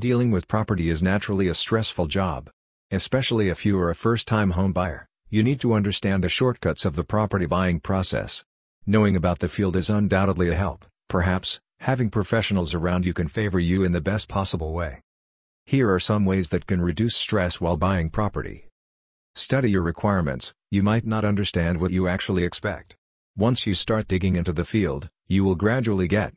Dealing with property is naturally a stressful job. Especially if you are a first-time home buyer, you need to understand the shortcuts of the property buying process. Knowing about the field is undoubtedly a help, perhaps, having professionals around you can favor you in the best possible way. Here are some ways that can reduce stress while buying property. Study your requirements, you might not understand what you actually expect. Once you start digging into the field, you will gradually get